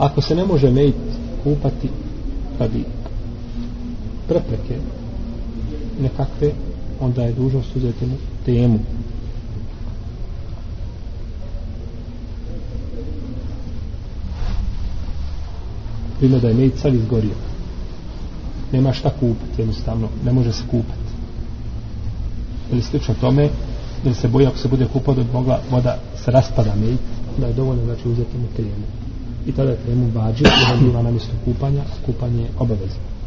Ako se ne može mejt kupati pa radi prepreke nekakve, onda je dužnost uzeti mu temu. Primjer da je mejt sad izgorio. Nema šta kupati, jednostavno, ne može se kupati. Ili slično tome, ili se boji ako se bude kupao da mogla voda se raspada mejt, da je dovoljno znači uzeti mu temu. I tada je temu vađi, jer on biva na mjestu kupanja, a kupanje je obavezno.